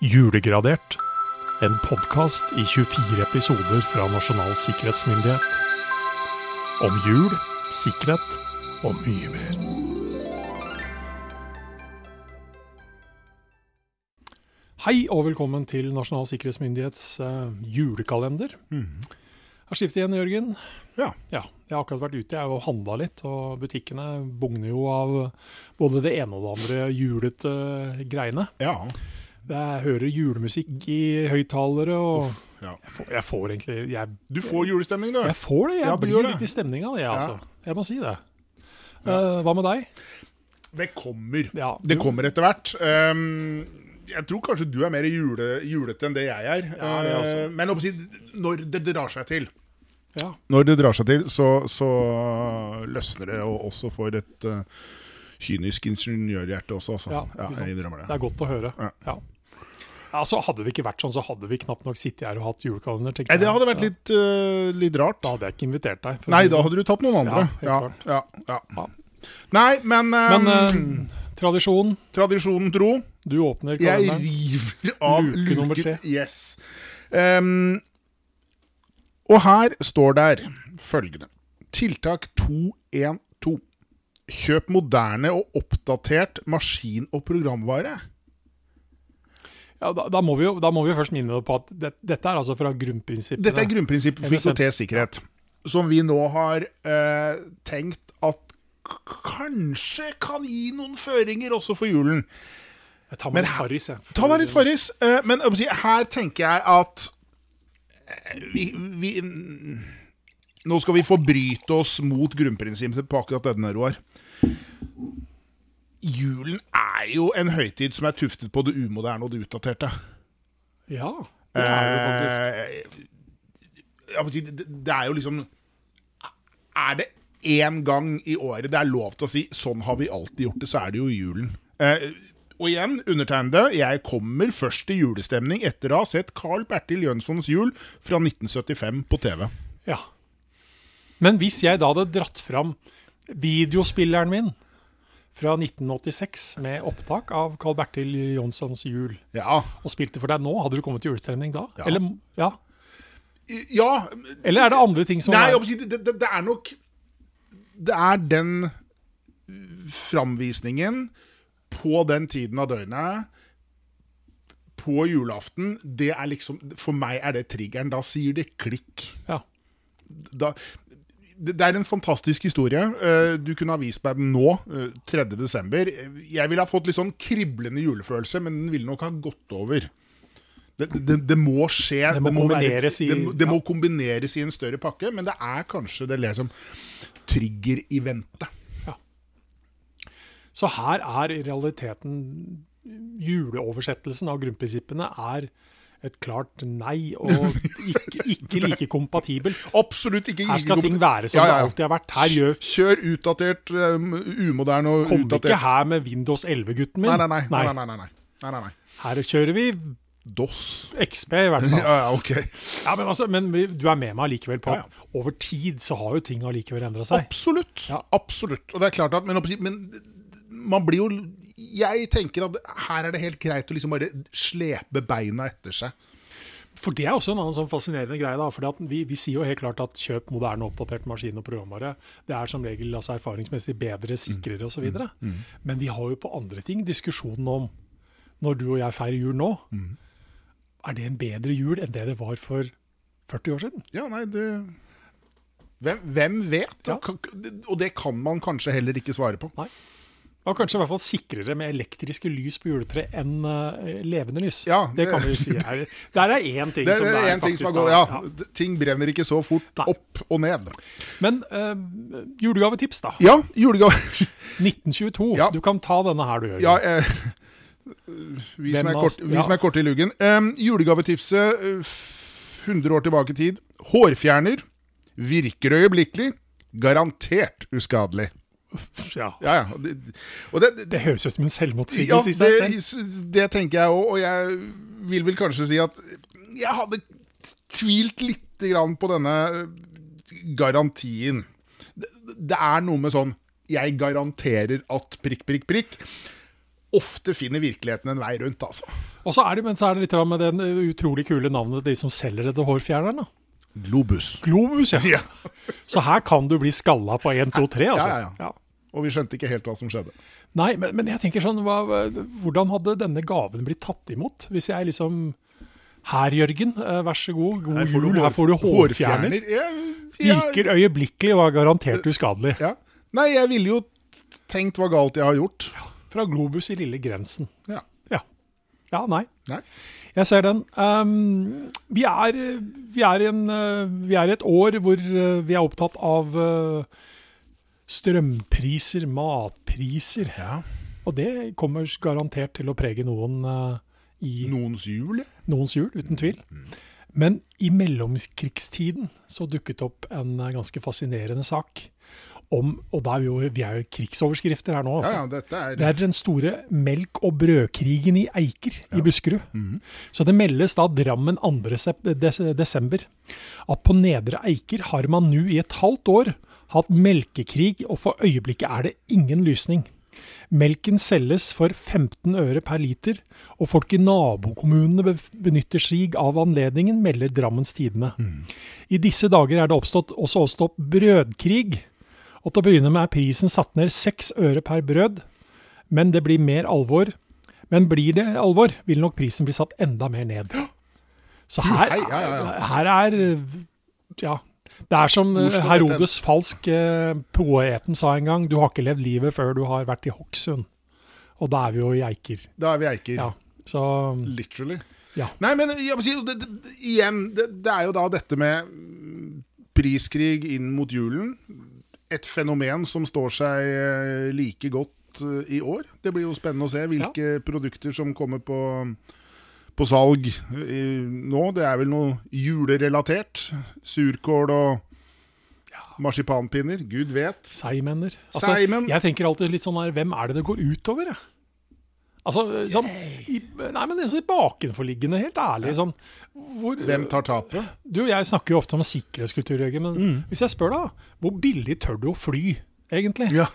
Julegradert. En podkast i 24 episoder fra Nasjonal sikkerhetsmyndighet. Om jul, sikkerhet og mye mer. Hei og velkommen til Nasjonal sikkerhetsmyndighets eh, julekalender. Har skifter igjen, Jørgen. Ja. Ja, jeg har akkurat vært ute jeg og handla litt, og butikkene bugner jo av både det ene og det andre julete greiene. Ja. Jeg hører julemusikk i høyttalere, og ja. jeg, får, jeg får egentlig jeg, Du får julestemning, du. jeg får det. Jeg Ja, blir litt i stemning av det, Ja. altså. Jeg må si det. Uh, hva med deg? Det kommer. Ja, Det kommer etter hvert. Um, jeg tror kanskje du er mer jule, julete enn det jeg er. Det er. Uh, men når det drar seg til, Ja. Når det drar seg til, så, så løsner det og også for et uh, kynisk ingeniørhjerte også. Altså. Ja, ja, jeg det. Det er godt å høre. Ja. Altså, hadde det ikke vært sånn, så hadde vi knapt nok sittet her og hatt julekalender. Nei, det hadde vært litt, uh, litt rart. Da hadde jeg ikke invitert deg. Nei, da sånn. hadde du tatt noen andre. Ja, Ja, ja, ja. Nei, men, Men um, eh, tradisjon, tradisjonen tro du åpner kalenderen. Jeg river av Luke luke nummer tre. Yes. Um, og her står der følgende. Tiltak 212. Kjøp moderne og oppdatert maskin- og programvare. Ja, da, da, må vi jo, da må vi jo først minne på at det, dette er altså fra grunnprinsippet. Dette er grunnprinsippet for. IKT-sikkerhet. Som vi nå har eh, tenkt at kanskje kan gi noen føringer også for julen. Jeg tar meg litt farris, jeg. Ta deg litt farris. eh, Men her tenker jeg at eh, vi, vi Nå skal vi forbryte oss mot grunnprinsippet på akkurat denne, Roar. Julen er jo en høytid som er tuftet på det umoderne og det utdaterte. Ja, det er det faktisk. Eh, si, det, det er jo liksom Er det én gang i året det er lov til å si 'sånn har vi alltid gjort det', så er det jo julen. Eh, og igjen, undertegnede, jeg kommer først til julestemning etter å ha sett Carl Bertil Jønssons jul fra 1975 på TV. Ja. Men hvis jeg da hadde dratt fram videospilleren min fra 1986 med opptak av Carl Bertil Jonssons jul, Ja. og spilte for deg nå, hadde du kommet til julestemning da? Ja. Eller, ja. ja Eller er det andre ting som Nei, er si, det, det, det er nok Det er den framvisningen på den tiden av døgnet på julaften, det er liksom For meg er det triggeren. Da sier det klikk. Ja. Da, det det er en fantastisk historie. Eh, Du kunne ha vist meg den nå, eh, 3. desember. Jeg ville ha fått litt sånn kriblende julefølelse, men den ville nok ha gått over. Det, det, det må skje. Det må kombineres i- det, må- det må kombineres i en større pakke, men det er kanskje det liksom trigger i vente. Ja. Så her er realiteten juleoversettelsen av grunnprinsippene er et klart nei, og ikke, ikke like kompatibelt. Absolutt ikke Her skal ting være som Ja, ja, det alltid har vært. Her gjør, Kjør utdatert, um, umoderne og kom ikke her med Windows 11-gutten min. Nei, nei, nei. nei, nei, nei, nei. nei. Her kjører vi DOS. XP, i hvert fall. Ja, ja, ok. Ja, men, altså, men du er med meg likevel på at over tid så har jo ting allikevel endra seg. Absolutt. Ja. Absolutt. Og det er klart at men, men man blir jo Jeg tenker at her er det helt greit å liksom bare slepe beina etter seg. For det er også en annen sånn fascinerende greie. da, fordi at vi, vi sier jo helt klart at kjøp moderne oppdatert maskin og programvare. Det er som regel altså erfaringsmessig bedre, sikrere osv. Mm. Men vi har jo på andre ting diskusjonen om når du og jeg feirer jul nå. Mm. Er det en bedre jul enn det det var for 40 år siden? Ja, nei, det Hvem, hvem vet? Ja. Og det kan man kanskje heller ikke svare på. Nei. Og kanskje i hvert fall sikrere med elektriske lys på juletre enn uh, levende lys. Ja, det, det- kan vi jo si. her. der er én ting Det, som det er er faktisk, ting som faktisk gått, ja. ja, Ting brenner ikke så fort Nei. opp og ned. Men uh, julegavetips, da. Ja, julegave 1922. Ja. Du kan ta denne her, du, Jørgen. Ja, eh, vi, som er kort, vi som er korte i luggen. Um, julegavetipset eh, 100 år tilbake i tid. Hårfjerner. Virker øyeblikkelig. Garantert uskadelig. Ja. Ja, ja. Det, det, det, høres ut som en selvmotsigelse i seg selv. det, tenker jeg òg, og jeg vil vel kanskje si at jeg hadde tvilt lite grann på denne garantien. Det, det er noe med sånn Jeg garanterer at prikk, prikk, prikk. Ofte finner virkeligheten en vei rundt, altså. Og så er det, men så er det litt med det utrolig kule navnet de som selger dette hårfjerneren. Globus. Globus, ja. Ja. Så her kan du bli skalla på 1, 2, 3, altså. Ja, ja, ja. Og vi skjønte ikke helt hva som skjedde. Nei, men, men jeg tenker sånn, hva, hvordan hadde denne gaven blitt tatt imot? Hvis jeg liksom Her, Jørgen, eh, vær så god, god Her jul, hår- her får du hårfjerner. Ja, ja, Virker øyeblikkelig og er garantert uskadelig. ja. Nei, jeg ville jo tenkt hva galt jeg har gjort. Fra Globus i lille grensen. Ja. Ja. Ja, nei. Nei. Jeg ser den. Um, vi, er, vi, er en, uh, vi er i et år hvor uh, vi er opptatt av uh, strømpriser, matpriser. Ja. Og det kommer garantert til å prege noen uh, i Noens jul? noens jul, uten tvil. Men i mellomkrigstiden så dukket opp en uh, ganske fascinerende sak om Og da er vi jo, vi er jo krigsoverskrifter her nå. Altså. ja, dette er Det er den store melk- og brødkrigen i Eiker i Buskerud. Så det meldes da Drammen 2. desember at på Nedre Eiker har man nå i et halvt år hatt melkekrig, og for øyeblikket er det ingen lysning. Melken selges for 15 øre per liter, og folk i nabokommunene benytter sig av anledningen, melder Drammens Tidende. I disse dager er det oppstått, også oppstått brødkrig. Og til å begynne med er prisen satt ned 6 øre per brød, men det blir mer alvor. Men blir det alvor, vil nok prisen bli satt enda mer ned. Så her, her er Ja. Det er som eh, Herodes falsk eh, poeten sa en gang, du har ikke levd livet før du har vært i Hokksund. Og da er vi jo i Eiker. Da er vi i eiker. Ja, så Literally. Ja. Nei, men si, det, det, igjen, det, det er jo da dette med mm, priskrig inn mot julen. Et fenomen som står seg eh, like godt i år. Det blir jo spennende å se hvilke produkter som kommer på, på salg nå. Det er vel noe julerelatert. Surkål og marsipanpinner. Gud vet. Seigmenner. Altså, Seimen. Jeg tenker alltid litt sånn her, hvem er det det går utover, jeg? Altså, sånn, i, nei, men det er så bakenforliggende, helt ærlig. Sånn, hvor, Hvem tar tapet? Du, Jeg snakker jo ofte om sikkerhetskultur, men Mm. hvis jeg spør deg, hvor billig tør du å fly, egentlig? Ja,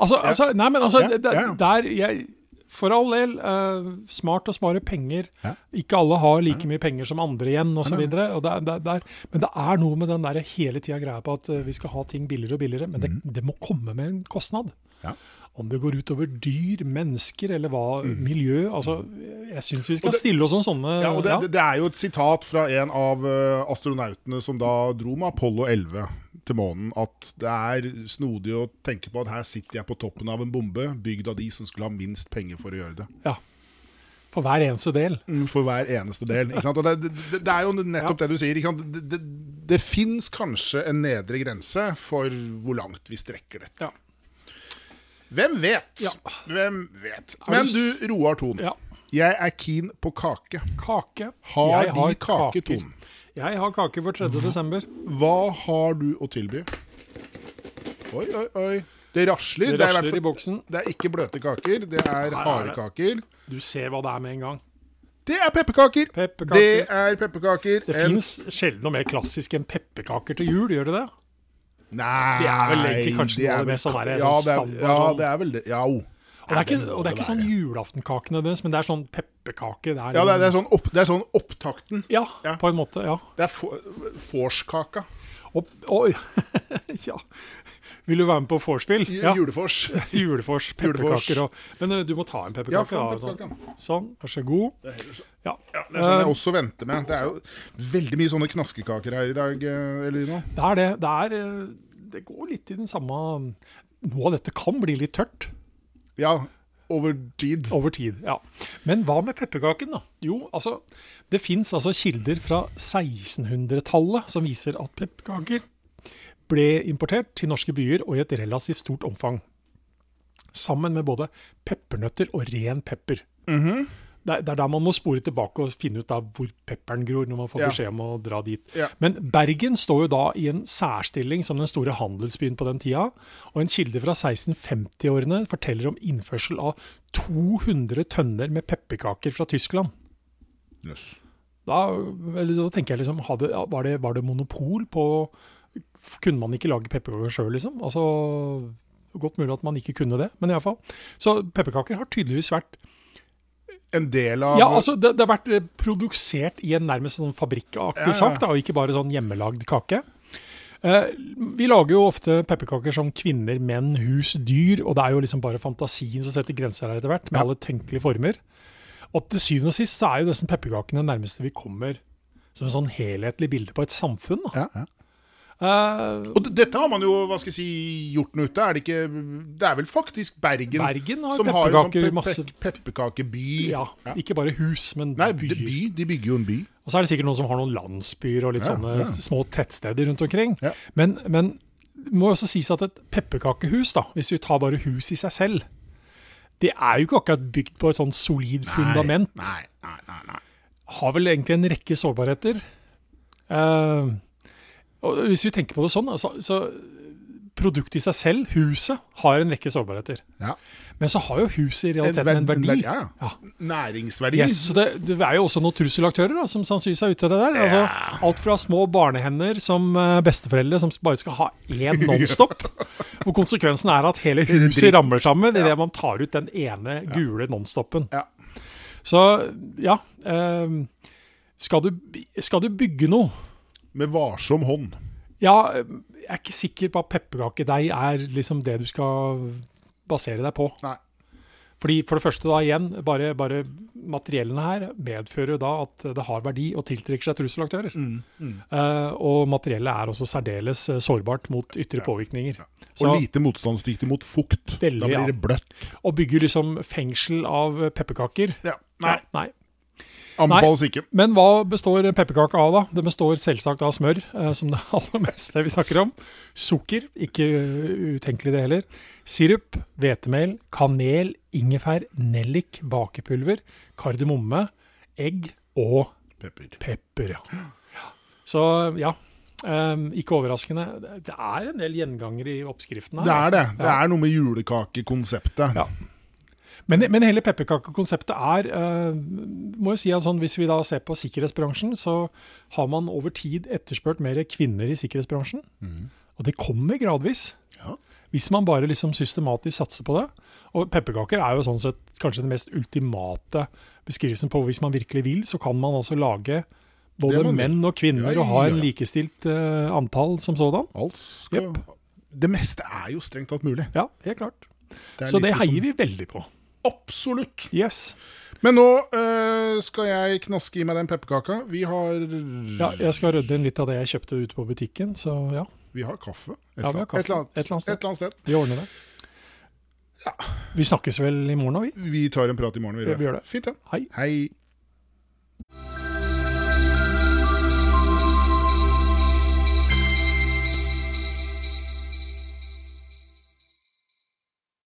Altså, altså, nei, men altså, ja, ja. der jeg For all del, eh, smart å spare penger. Ja. Ikke alle har like mye penger som andre igjen, osv. Men det er noe med den der hele tida greia på at eh, vi skal ha ting billigere og billigere. Men det, det må komme med en kostnad. Mm. Ja. Om det går utover dyr, mennesker eller hva, miljø altså, Jeg syns vi skal Mm. Det- stille oss om sånne Ja, og det, ja. det, det er jo et sitat fra en av eh, astronautene som da dro med Apollo 11 til månen, at det er snodig å tenke på at her sitter jeg på toppen av en bombe, bygd av de som skulle ha minst penger for å gjøre det. ja. For hver eneste del. Mm, For hver eneste del. Ikke sant? Og det, det, det er jo nettopp det du sier. Ikke sant? Det, det, det fins kanskje en nedre grense for hvor langt vi strekker dette. Ja. Hvem vet? Ja. Hvem vet? Men du Roar Thon. Ja. Jeg er keen på kake. Kake. Har Jeg de kake, kaker. Jeg har kake for 3. desember. Hva har du å tilby? Oi, oi, oi. Det rasler. Det Det er, i rasler i boksen. det er ikke bløte kaker, det er harde kaker. Du ser hva det er med en gang. Det er pepperkaker! Pepperkaker. Det er pepperkaker. Det En- fins sjelden noe mer klassisk enn pepperkaker til jul, gjør det det? Nei Det er vel egentlig kanskje noe av det mest sånn her, ja, sånn det er- standard Ja, sånn. det er vel det. Ja, o. Og det er ikke, det er ikke sånn julaftenkake nødvendigvis, men det er sånn pepperkake. Det er, Ja, det er, det er, sånn, opp, det er sånn opptakten. ja, Ja. på en måte. Ja. Det er for- vorskaka. Og, oi. ja. Vil du være med på vorspiel? Ja. Julefors. Julefors. Pepperkaker og Men eh, du må ta en Ja, pepperkake. Ja, en sånn. pepperkake. sånn, vær så god. Ja. Det er sånn jeg Eh, også venter med. Det er jo veldig mye sånne knaskekaker her i dag, eh, Elina. Det er det. Det, er, det går litt i den samme Noe av dette kan bli litt tørt. Ja, over tid. Over tid, ja. Men hva med pepperkaken, da? Jo, altså, det fins altså kilder fra 1600-tallet som viser at pepperkaker ble importert til norske byer og i et relativt stort omfang. Sammen med både peppernøtter og ren pepper. Mm er, det er der man må spore tilbake og finne ut av hvor pepperen gror, når man får Ja. beskjed om å dra dit. Ja. Men Bergen står jo da i en særstilling som den store handelsbyen på den tida. Og en kilde fra 1650-årene forteller om innførsel av 200 tønner med pepperkaker fra Tyskland. Yes. Da, eller, da tenker jeg liksom, hadde, var, det, var det monopol på Kunne man ikke lage pepperkaker sjøl, liksom? Altså, Godt mulig at man ikke kunne det, men iallfall. Så pepperkaker har tydeligvis vært en del av Ja, altså det, det har vært eh, produsert i en nærmest sånn fabrikkaktig Ja, ja. sak, da, og ikke bare sånn hjemmelagd kake. Eh, vi lager jo ofte pepperkaker som kvinner, menn, hus, dyr, og det er jo liksom bare fantasien som setter grenser her etter hvert, med Ja. alle tenkelige former. Og til syvende og sist så er jo nesten pepperkakene det nærmeste vi kommer som en sånn helhetlig bilde på et samfunn. Da. ja, ja. Eh, Og dette har man jo hva skal jeg si, gjort noe ut av. Er det ikke Det er vel faktisk Bergen, Bergen har som har jo sånn pe pe pepperkakeby. ja, Ja. Ikke bare hus, men Nei, byer. by. De bygger jo en by. Og så er det sikkert noen som har noen landsbyer og litt Ja, sånne ja. små tettsteder rundt omkring. Men, men det må også sies at et pepperkakehus, da, hvis vi tar bare hus i seg selv, det er jo ikke akkurat bygd på et sånn solid fundament. Nei, nei, nei, nei. Har vel egentlig en rekke sårbarheter. Eh, og hvis vi tenker på det sånn, så, så produktet i seg selv, huset, har en rekke sårbarheter. Ja. Men så har jo huset i En realiteten en verdi. Ja, ja. Ja. Næringsverdi. Yes, så det, det er jo også noen trusselaktører da, som sannsynligvis er ute av det der. Altså, alt fra små barnehender som eh, besteforeldre som bare skal ha én nonstop. hvor konsekvensen er at hele huset ramler sammen idet man tar ut den ene gule nonstopen. Ja. Så ja eh, skal, du, skal du bygge noe Med varsom hånd. Ja, jeg er ikke sikker på at pepperkakedeig er liksom det du skal basere deg på. Nei. Fordi For det første, da igjen, bare, bare materiellene her medfører da at det har verdi og tiltrekker seg trusselaktører. Mm, Eh, og materiellet er også særdeles eh, sårbart mot ytre påvirkninger. Så Og lite motstandsdyktig mot fukt. Veldig, da blir det bløtt. å bygge liksom fengsel av pepperkaker Ja. Nei, Nei. Anbefales ikke. Men hva består pepperkake av, da? Det består selvsagt av smør, eh, som det aller meste vi snakker om. Sukker, ikke utenkelig det heller. Sirup, hvetemel, kanel, ingefær, nellik, bakepulver, kardemomme, egg og Pepper. pepper. Ja. Så ja, Um, ikke overraskende. Det- er en del gjengangere i oppskriften her. Det er det. altså. Det er noe med julekakekonseptet. Ja. Men, men hele pepperkakekonseptet er uh, må jo si at sånn, Hvis vi da ser på sikkerhetsbransjen, så har man over tid etterspurt mer kvinner i sikkerhetsbransjen. Og det kommer gradvis. Ja. Hvis man bare liksom systematisk satser på det. Og pepperkaker er jo sånn sett kanskje den mest ultimate beskrivelsen på hvis man virkelig vil, så kan man altså lage både menn og kvinner Ja, og ha en likestilt uh, antall som sådan. Alt skal Det meste er jo strengt tatt mulig. Ja, helt klart. Det Så det heier som- vi veldig på. Absolutt. Yes. Men nå eh, skal jeg knaske i meg den pepperkaka. Vi har Ja, jeg skal rydde inn litt av det jeg kjøpte ute på butikken, så ja, Vi har kaffe. Et, Ja, vi har kaffe. Et, eller annet, Et eller annet sted. et eller annet sted. vi ordner det. Vi snakkes vel i morgen, da, vi? Vi tar en prat i morgen. Ja, vi gjør det. Fint, ja. Hei. Hei.